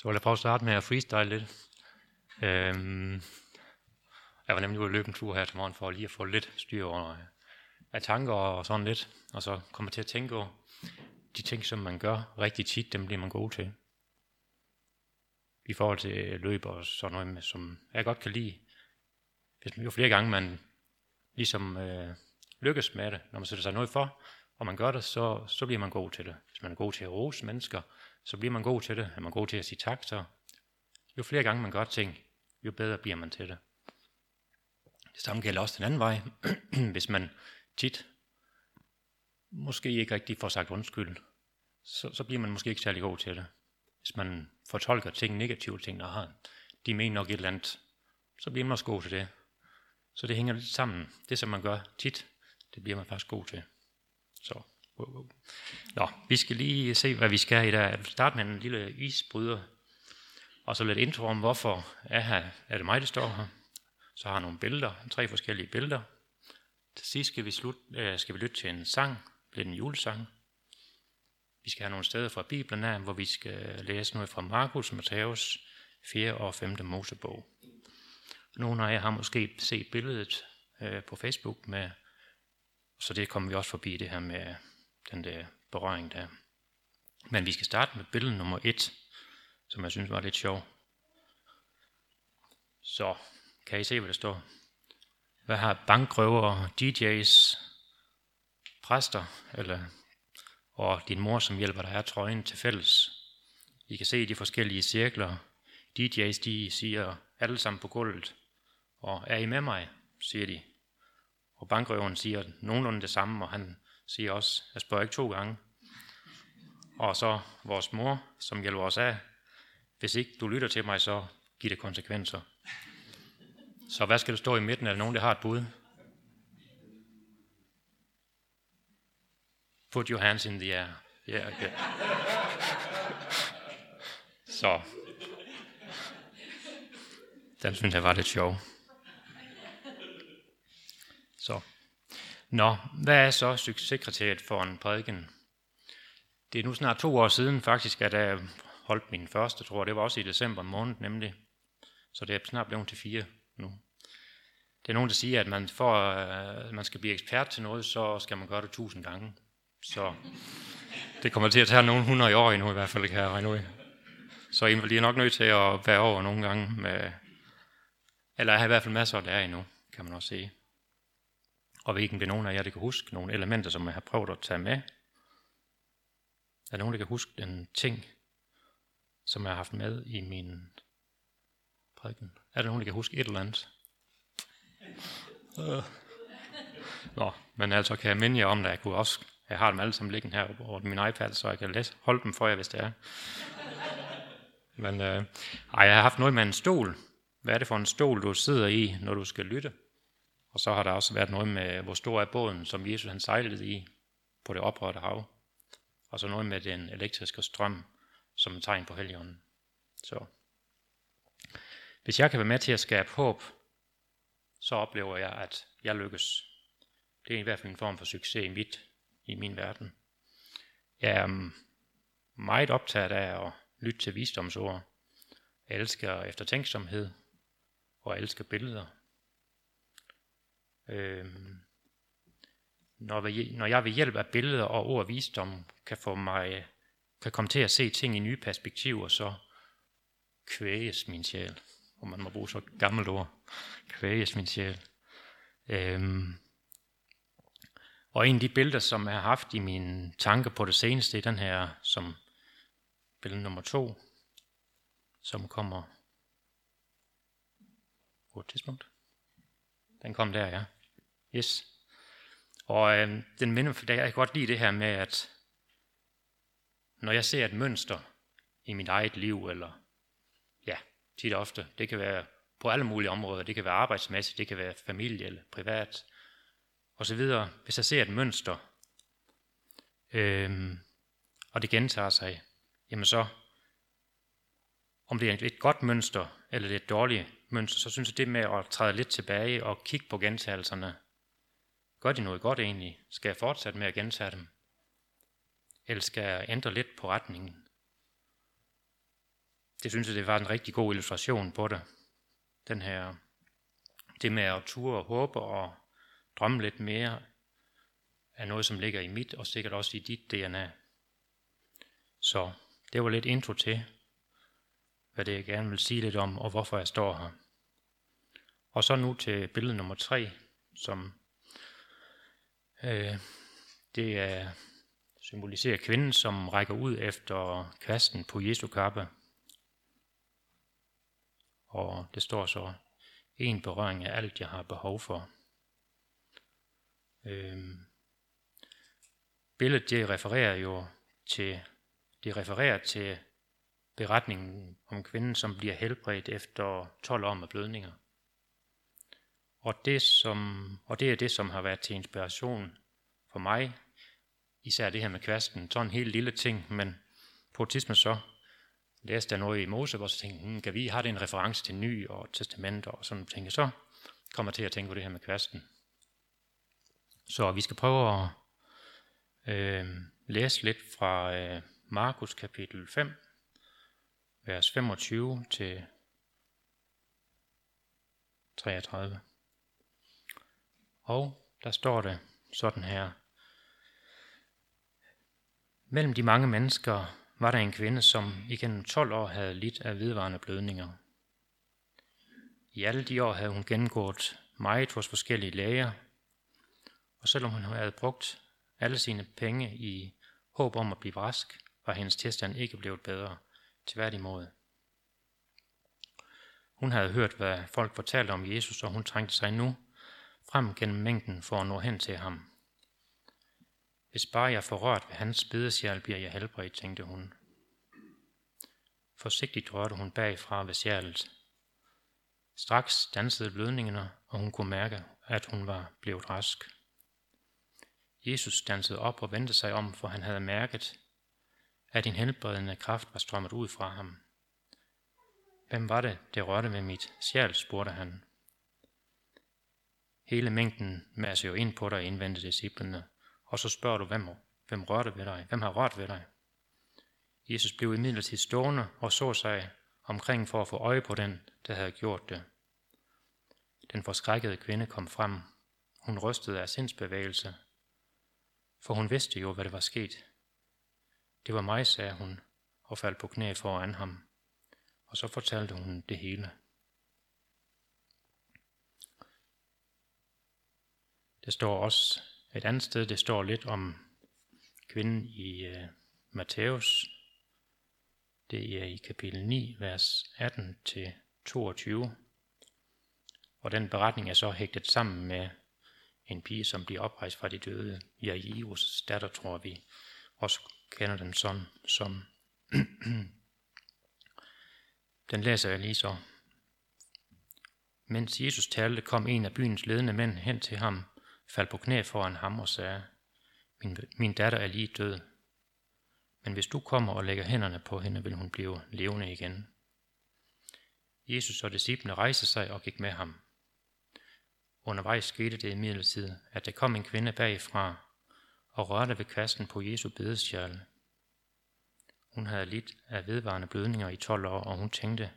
Så vil jeg prøve at starte med at freestyle lidt. Øhm, jeg var nemlig ude at løbe en tur her til morgen for lige at få lidt styr over øh, af tanker og sådan lidt. Og så kommer til at tænke over de ting, som man gør rigtig tit, dem bliver man god til. I forhold til øh, løb og sådan noget, med, som jeg godt kan lide. Hvis man jo flere gange man ligesom øh, lykkes med det, når man sætter sig noget for, og man gør det, så, så bliver man god til det. Hvis man er god til at rose mennesker, så bliver man god til det. Er man god til at sige tak, så jo flere gange man gør ting, jo bedre bliver man til det. Det samme gælder også den anden vej. Hvis man tit måske ikke rigtig får sagt undskyld, så, så bliver man måske ikke særlig god til det. Hvis man fortolker ting, negative ting, der har, de mener nok et eller andet, så bliver man også god til det. Så det hænger lidt sammen. Det, som man gør tit, det bliver man faktisk god til. Så, wow, wow. Nå, vi skal lige se, hvad vi skal i dag. Jeg vil starte med en lille isbryder, og så lidt intro om, hvorfor er, her, er det mig, der står her. Så har jeg nogle billeder, tre forskellige billeder. Til sidst skal vi, slut, øh, skal vi lytte til en sang, lidt en julesang. Vi skal have nogle steder fra Bibelen af, hvor vi skal læse noget fra Markus, Matthæus, 4. og 5. Mosebog. Nogle af jer har måske set billedet øh, på Facebook med så det kommer vi også forbi, det her med den der berøring der. Men vi skal starte med billede nummer et, som jeg synes var lidt sjov. Så kan I se, hvad der står? Hvad har bankrøver, DJ's, præster, eller, og din mor, som hjælper dig er trøjen til fælles? I kan se de forskellige cirkler. DJ's, de siger alle sammen på gulvet. Og er I med mig, siger de. Og bankrøveren siger nogenlunde det samme, og han siger også, jeg spørger ikke to gange. Og så vores mor, som hjælper os af, hvis ikke du lytter til mig, så giver det konsekvenser. Så hvad skal der stå i midten? Er der nogen, der har et bud? Put your hands in the air. Yeah, okay. Så. Den synes jeg var lidt sjov. Så. Nå, hvad er så succeskriteriet for en prædiken? Det er nu snart to år siden faktisk, at jeg holdt min første, tror jeg, det var også i december måned nemlig. Så det er snart blevet til fire nu. Det er nogen, der siger, at man for at øh, man skal blive ekspert til noget, så skal man gøre det tusind gange. Så det kommer til at tage nogle hundrede år endnu i hvert fald, kan jeg regne ud. Så I bliver nok nødt til at være over nogle gange med, eller jeg har i hvert fald masser at lære endnu, kan man også sige. Og hvilken ved nogen af jer, der kan huske nogle elementer, som jeg har prøvet at tage med. Er der nogen, der kan huske den ting, som jeg har haft med i min prædiken? Er der nogen, der kan huske et eller andet? Uh. Nå, men altså kan jeg minde jer om, at jeg kunne også, jeg har dem alle sammen liggende her over min iPad, så jeg kan læse, holde dem for jer, hvis det er. Men øh, ej, jeg har haft noget med en stol. Hvad er det for en stol, du sidder i, når du skal lytte? Og så har der også været noget med, hvor stor er båden, som Jesus han sejlede i på det oprørte hav. Og så noget med den elektriske strøm som et tegn på helligånden. Så hvis jeg kan være med til at skabe håb, så oplever jeg, at jeg lykkes. Det er i hvert fald en form for succes i, mit, i min verden. Jeg er meget optaget af at lytte til visdomsord. Jeg elsker eftertænksomhed, og jeg elsker billeder. Øh, når, når jeg ved hjælp af billeder og ord og visdom kan få mig kan komme til at se ting i nye perspektiver, så kvæges min sjæl. Og man må bruge så gammelt ord. Kvæges min sjæl. Øhm, og en af de billeder, som jeg har haft i mine tanker på det seneste, er den her, som billede nummer to, som kommer på et tidspunkt. Den kom der, ja. Yes. Og øh, den minder, for jeg kan godt lide det her med, at når jeg ser et mønster i mit eget liv, eller ja, tit og ofte, det kan være på alle mulige områder, det kan være arbejdsmæssigt, det kan være familie eller privat, og så videre. Hvis jeg ser et mønster, øh, og det gentager sig, jamen så, om det er et godt mønster, eller det er et dårligt mønster, så synes jeg det med at træde lidt tilbage og kigge på gentagelserne, Gør de noget godt egentlig? Skal jeg fortsætte med at gentage dem? Eller skal jeg ændre lidt på retningen? det synes jeg, det var en rigtig god illustration på det. Den her, det med at ture og håbe og drømme lidt mere, er noget, som ligger i mit, og sikkert også i dit DNA. Så det var lidt intro til, hvad det jeg gerne vil sige lidt om, og hvorfor jeg står her. Og så nu til billede nummer tre, som øh, det er, symboliserer kvinden, som rækker ud efter kvasten på Jesu kappe. Og det står så, en berøring af alt, jeg har behov for. Øh, billedet det refererer jo til, det refererer til beretningen om kvinden, som bliver helbredt efter 12 år med blødninger. Og det, som, og det er det, som har været til inspiration for mig, især det her med kvasten. Sådan en helt lille ting, men på et tidspunkt så læste jeg noget i Mose, hvor så tænkte, hmm, kan vi have det en reference til ny og testament og sådan ting. Så kommer jeg til at tænke på det her med kvasten. Så vi skal prøve at øh, læse lidt fra øh, Markus kapitel 5, vers 25 til 33. Og der står det sådan her. Mellem de mange mennesker var der en kvinde, som igennem 12 år havde lidt af vedvarende blødninger. I alle de år havde hun gennemgået meget hos forskellige læger, og selvom hun havde brugt alle sine penge i håb om at blive rask, var hendes tilstand ikke blevet bedre, tværtimod. Hun havde hørt, hvad folk fortalte om Jesus, og hun trængte sig nu frem gennem mængden for at nå hen til ham. Hvis bare jeg får rørt ved hans bedesjæl, bliver jeg helbredt, tænkte hun. Forsigtigt rørte hun bagfra ved sjælet. Straks dansede blødningerne, og hun kunne mærke, at hun var blevet rask. Jesus dansede op og vendte sig om, for han havde mærket, at en helbredende kraft var strømmet ud fra ham. Hvem var det, der rørte ved mit sjæl, spurgte han. Hele mængden masser jo ind på dig, indvendte disciplene, og så spørger du, hvem, hvem rørte ved dig? Hvem har rørt ved dig? Jesus blev imidlertid stående og så sig omkring for at få øje på den, der havde gjort det. Den forskrækkede kvinde kom frem. Hun rystede af sindsbevægelse, for hun vidste jo, hvad det var sket. Det var mig, sagde hun, og faldt på knæ foran ham. Og så fortalte hun det hele. Det står også et andet sted, det står lidt om kvinden i øh, uh, Matthæus. Det er i kapitel 9, vers 18-22. Og den beretning er så hægtet sammen med en pige, som bliver oprejst fra de døde. Jairus datter, tror vi også kender den som. som den læser jeg lige så. Mens Jesus talte, kom en af byens ledende mænd hen til ham faldt på knæ foran ham og sagde, min, min datter er lige død, men hvis du kommer og lægger hænderne på hende, vil hun blive levende igen. Jesus og disciplene rejste sig og gik med ham. Undervejs skete det imidlertid, at der kom en kvinde bagfra og rørte ved kasten på Jesu bedestjærle. Hun havde lidt af vedvarende blødninger i 12 år, og hun tænkte,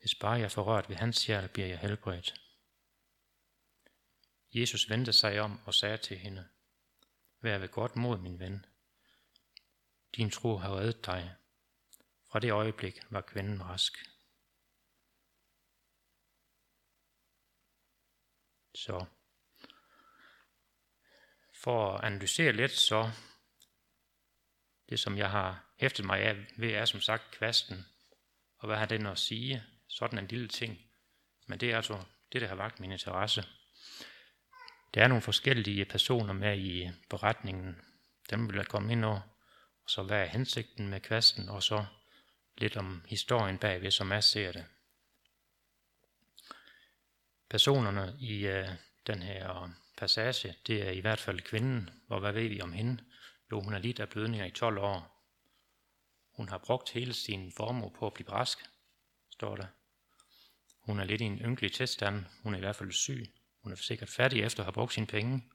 hvis bare jeg får rørt ved hans sjæl, bliver jeg helbredt. Jesus vendte sig om og sagde til hende, Vær ved godt mod, min ven. Din tro har reddet dig. Fra det øjeblik var kvinden rask. Så for at analysere lidt, så det, som jeg har hæftet mig af ved, er som sagt kvasten. Og hvad har den at sige? Sådan en lille ting. Men det er altså det, der har vagt min interesse. Der er nogle forskellige personer med i beretningen. Dem vil jeg komme ind over. Og så hvad er hensigten med kvasten, og så lidt om historien bagved, som jeg ser det. Personerne i øh, den her passage, det er i hvert fald kvinden, og hvad ved vi om hende? Jo, hun har lidt af blødninger i 12 år. Hun har brugt hele sin formue på at blive rask, står der. Hun er lidt i en ynkelig tilstand. Hun er i hvert fald syg. Hun er sikkert færdig efter at have brugt sine penge,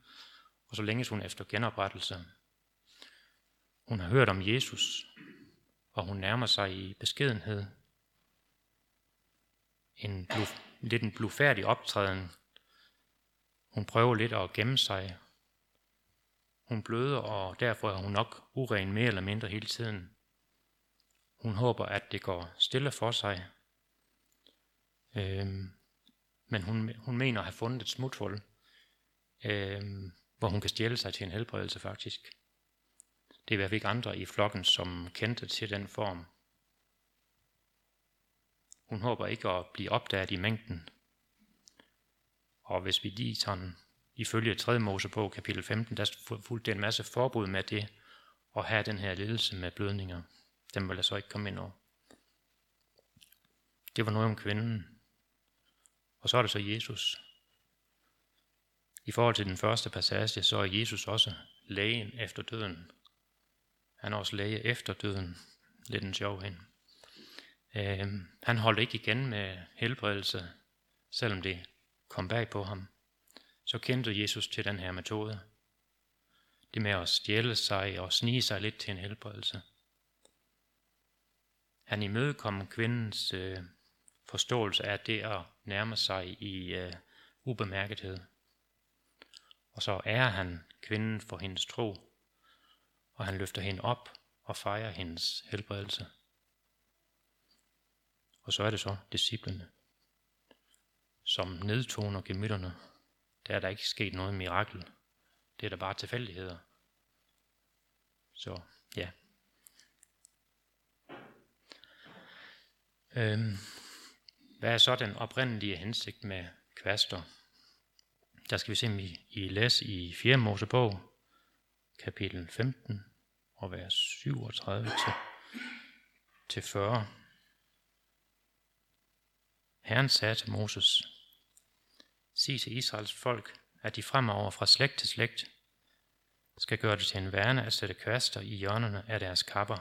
og så længes hun efter genoprettelse. Hun har hørt om Jesus, og hun nærmer sig i beskedenhed. En blu, lidt en blufærdig optræden. Hun prøver lidt at gemme sig. Hun bløder, og derfor er hun nok uren mere eller mindre hele tiden. Hun håber, at det går stille for sig. Øhm, men hun, hun mener at have fundet et smuthul, øh, hvor hun kan stjæle sig til en helbredelse faktisk. Det er i hvert fald ikke andre i flokken, som kendte til den form. Hun håber ikke at blive opdaget i mængden. Og hvis vi lige sådan, ifølge 3. Mosebog kapitel 15, der fulgte en masse forbud med det, at have den her lidelse med blødninger. Den vil jeg så ikke komme ind over. Det var noget om kvinden. Og så er det så Jesus. I forhold til den første passage, så er Jesus også lægen efter døden. Han er også læge efter døden. Lidt en sjov hen. Øh, han holdt ikke igen med helbredelse, selvom det kom bag på ham. Så kendte Jesus til den her metode. Det med at stjæle sig og snige sig lidt til en helbredelse. Han imødekom kvindens øh, forståelse af det at nærmer sig i øh, ubemærkethed. Og så ærer han kvinden for hendes tro, og han løfter hende op og fejrer hendes helbredelse. Og så er det så disciplene, som nedtoner gemytterne. Der er der ikke sket noget mirakel. Det er der bare tilfældigheder. Så ja. Øhm, hvad er så den oprindelige hensigt med kvaster? Der skal vi se, I, I læs i 4. Mosebog, kapitel 15, og vers 37 til, til 40. Herren sagde til Moses, Sig til Israels folk, at de fremover fra slægt til slægt skal gøre det til en værne at sætte kvaster i hjørnerne af deres kapper.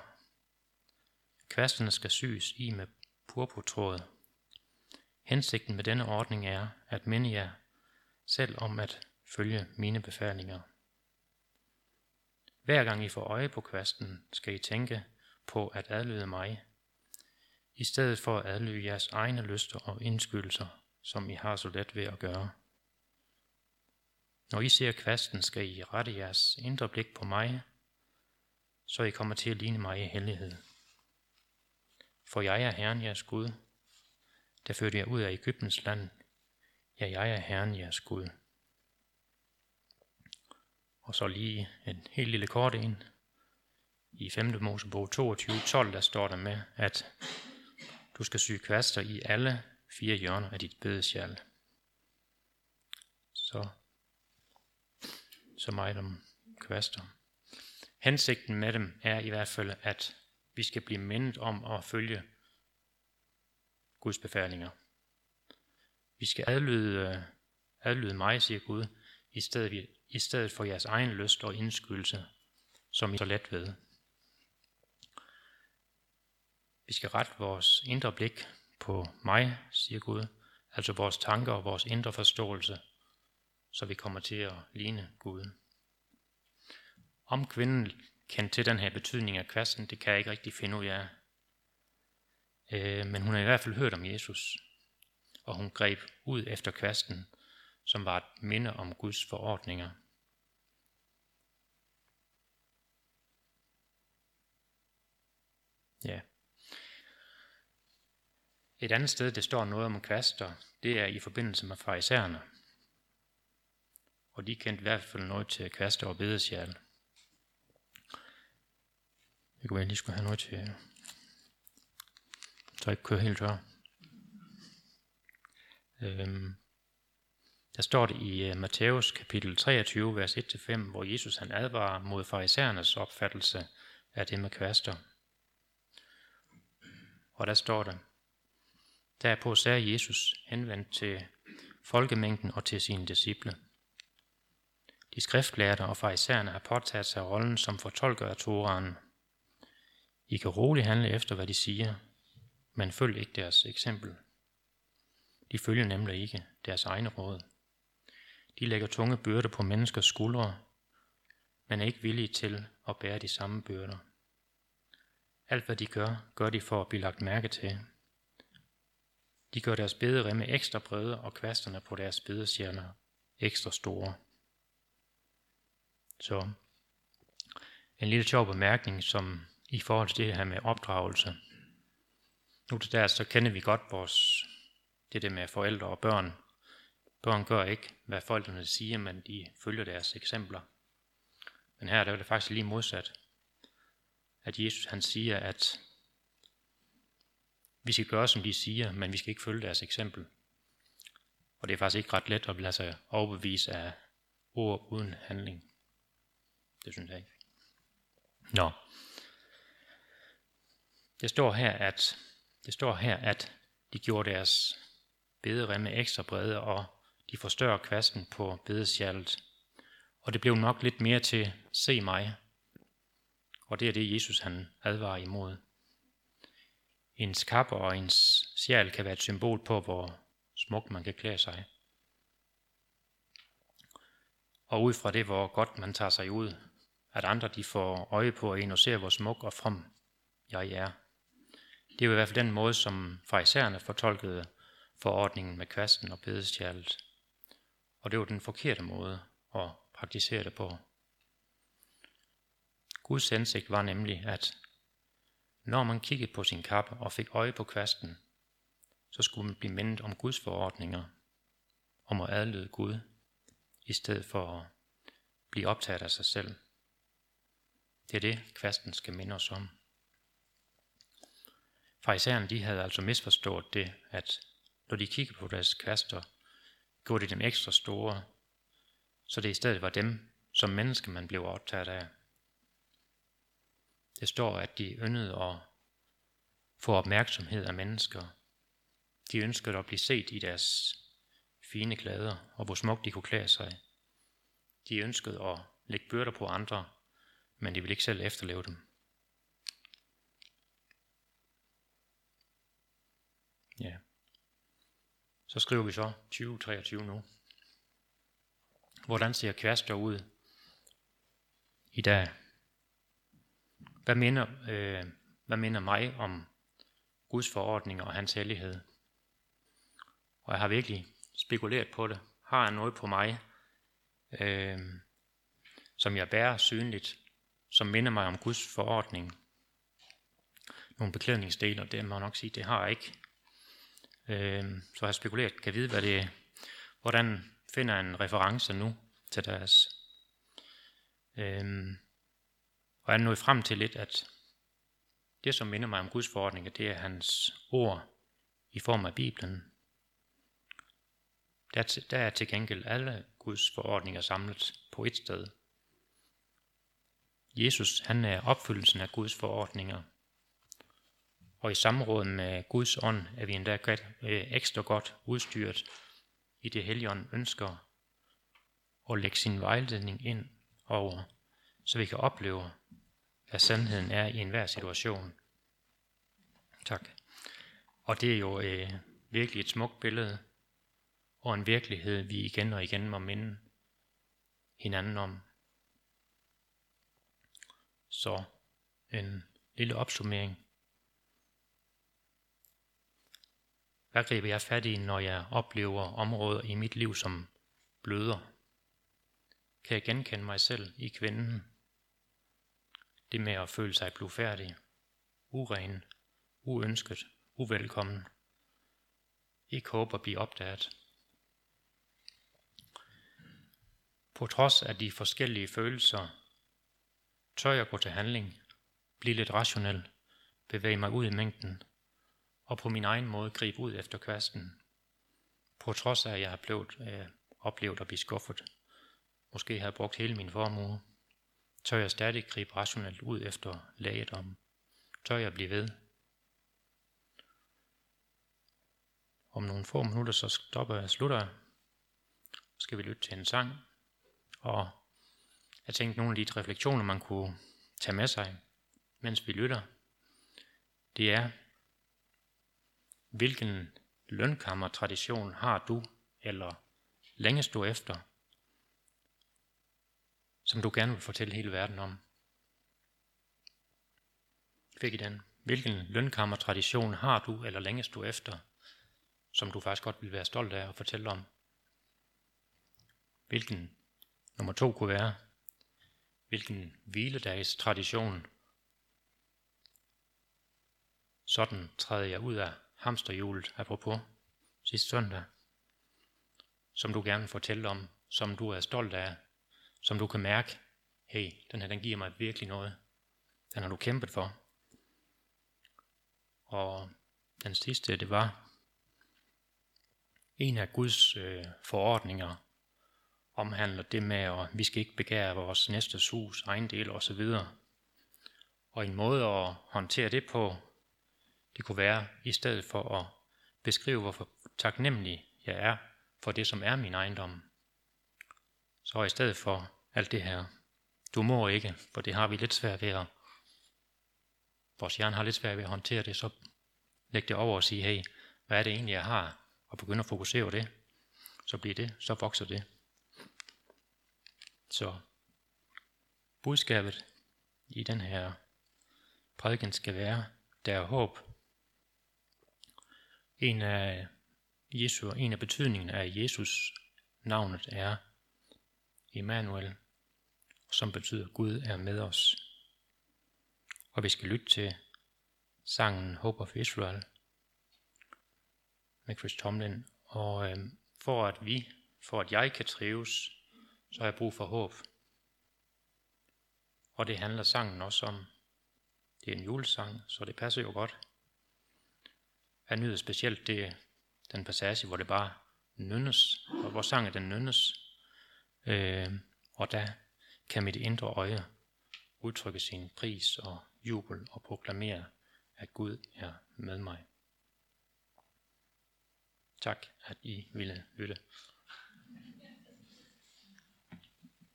Kvasterne skal syes i med purpurtråd. Hensigten med denne ordning er at minde jer selv om at følge mine befalinger. Hver gang I får øje på kvasten, skal I tænke på at adlyde mig, i stedet for at adlyde jeres egne lyster og indskydelser, som I har så let ved at gøre. Når I ser kvasten, skal I rette jeres indre blik på mig, så I kommer til at ligne mig i hellighed. For jeg er Herren jeres Gud, der førte jer ud af Ægyptens land. Ja, jeg er Herren jeres Gud. Og så lige en helt lille kort en. I 5. Mosebog 22, 12, der står der med, at du skal sy kvaster i alle fire hjørner af dit bedesjal. Så, så meget om kvaster. Hensigten med dem er i hvert fald, at vi skal blive mindet om at følge Guds befalinger. Vi skal adlyde, øh, adlyde mig, siger Gud, i stedet, i stedet for jeres egen lyst og indskydelse, som I så let ved. Vi skal rette vores indre blik på mig, siger Gud, altså vores tanker og vores indre forståelse, så vi kommer til at ligne Gud. Om kvinden kendte til den her betydning af kvasten, det kan jeg ikke rigtig finde ud af. Øh, men hun havde i hvert fald hørt om Jesus, og hun greb ud efter kvasten, som var et minde om Guds forordninger. Ja. Et andet sted, det står noget om kvaster, det er i forbindelse med farisæerne. Og de kendte i hvert fald noget til kvaster og bedesjæl. Det kunne være, at jeg lige skulle have noget til, så jeg ikke kører helt tør. Øhm, der står det i øh, uh, Matthæus kapitel 23, vers 1-5, hvor Jesus han advarer mod farisæernes opfattelse af det med kvaster. Og der står der, Derpå sagde Jesus henvendt til folkemængden og til sine disciple. De skriftlærte og farisæerne har påtaget sig rollen som fortolker af Toraen. I kan roligt handle efter, hvad de siger, men følg ikke deres eksempel. De følger nemlig ikke deres egne råd. De lægger tunge byrder på menneskers skuldre, men er ikke villige til at bære de samme byrder. Alt hvad de gør, gør de for at blive lagt mærke til. De gør deres bederemme ekstra brede og kvasterne på deres bedestjerner ekstra store. Så en lille sjov bemærkning, som i forhold til det her med opdragelse. Nu til der, så kender vi godt vores, det der med forældre og børn. Børn gør ikke, hvad forældrene siger, men de følger deres eksempler. Men her der er det faktisk lige modsat. At Jesus han siger, at vi skal gøre, som de siger, men vi skal ikke følge deres eksempel. Og det er faktisk ikke ret let at lade sig overbevise af ord uden handling. Det synes jeg ikke. Nå. Det står her, at, det står her, at de gjorde deres bederemme ekstra brede, og de forstørrer kvasten på bedesjallet. Og det blev nok lidt mere til, se mig. Og det er det, Jesus han advarer imod. Ens kappe og ens sjæl kan være et symbol på, hvor smukt man kan klæde sig. Og ud fra det, hvor godt man tager sig ud, at andre de får øje på en og ser, hvor smuk og from jeg er. Det er jo i hvert fald den måde, som fraisererne fortolkede forordningen med kvasten og bedestjælet. Og det var den forkerte måde at praktisere det på. Guds hensigt var nemlig, at når man kiggede på sin kappe og fik øje på kvasten, så skulle man blive mindet om Guds forordninger, om at adlyde Gud, i stedet for at blive optaget af sig selv. Det er det, kvasten skal minde os om. Farisæerne de havde altså misforstået det, at når de kiggede på deres kvaster, gjorde de dem ekstra store, så det i stedet var dem, som menneske man blev optaget af. Det står, at de yndede at få opmærksomhed af mennesker. De ønskede at blive set i deres fine klæder, og hvor smukt de kunne klæde sig. De ønskede at lægge byrder på andre, men de ville ikke selv efterleve dem. Ja. Så skriver vi så 2023 nu. Hvordan ser kvaster ud i dag? Hvad minder, øh, hvad minder mig om Guds forordninger og hans hellighed? Og jeg har virkelig spekuleret på det. Har jeg noget på mig, øh, som jeg bærer synligt, som minder mig om Guds forordning? Nogle beklædningsdeler, det må jeg nok sige, det har jeg ikke. Øh, så har jeg spekuleret, kan vide, hvad det er. Hvordan finder en reference nu til deres? Øh, og jeg er nået frem til lidt, at det, som minder mig om Guds forordning, det er hans ord i form af Bibelen. Der, der er til gengæld alle Guds forordninger samlet på et sted. Jesus, han er opfyldelsen af Guds forordninger. Og i samråd med Guds ånd er vi endda øh, ekstra godt udstyret i det hellige ønsker at lægge sin vejledning ind over, så vi kan opleve, hvad sandheden er i enhver situation. Tak. Og det er jo øh, virkelig et smukt billede, og en virkelighed, vi igen og igen må minde hinanden om. Så en lille opsummering. Hvad griber jeg fat i, når jeg oplever områder i mit liv som bløder? Kan jeg genkende mig selv i kvinden? Det med at føle sig blufærdig, uren, uønsket, uvelkommen. Ikke håber at blive opdaget. På trods af de forskellige følelser, tør jeg gå til handling, blive lidt rationel, bevæge mig ud i mængden, og på min egen måde gribe ud efter kvasten. På trods af, at jeg har blevet, øh, oplevet at blive skuffet, måske har brugt hele min formue, tør jeg stadig gribe rationelt ud efter lægedom. Tør jeg blive ved. Om nogle få minutter, så stopper jeg slutter skal vi lytte til en sang. Og jeg tænkte nogle af de refleksioner, man kunne tage med sig, mens vi lytter, det er, hvilken lønkammertradition har du, eller længes du efter, som du gerne vil fortælle hele verden om? fik I den. Hvilken lønkammertradition har du eller længes du efter, som du faktisk godt vil være stolt af at fortælle om? Hvilken nummer to kunne være, hvilken hviledags tradition sådan træder jeg ud af hamsterhjulet, apropos sidste søndag, som du gerne vil fortælle om, som du er stolt af, som du kan mærke, hey, den her, den giver mig virkelig noget. Den har du kæmpet for. Og den sidste, det var en af Guds øh, forordninger omhandler det med, at vi skal ikke begære vores næste hus, ejendel osv. Og en måde at håndtere det på, det kunne være, i stedet for at beskrive, hvor taknemmelig jeg er for det, som er min ejendom, så i stedet for alt det her, du må ikke, for det har vi lidt svært ved at, vores hjerne har lidt svært ved at håndtere det, så læg det over og sige, hey, hvad er det egentlig, jeg har, og begynde at fokusere på det, så bliver det, så vokser det. Så budskabet i den her prædiken skal være, der er håb. En af Jesu, en af betydningen af Jesus navnet er Emmanuel, som betyder Gud er med os. Og vi skal lytte til sangen Hope of Israel med Chris Tomlin. Og øh, for at vi, for at jeg kan trives, så har jeg brug for håb. Og det handler sangen også om. Det er en julesang, så det passer jo godt. Jeg nyder specielt det, den passage, hvor det bare nynnes, og hvor sangen den nynnes. Øh, og der kan mit indre øje udtrykke sin pris og jubel og proklamere, at Gud er med mig. Tak, at I ville lytte.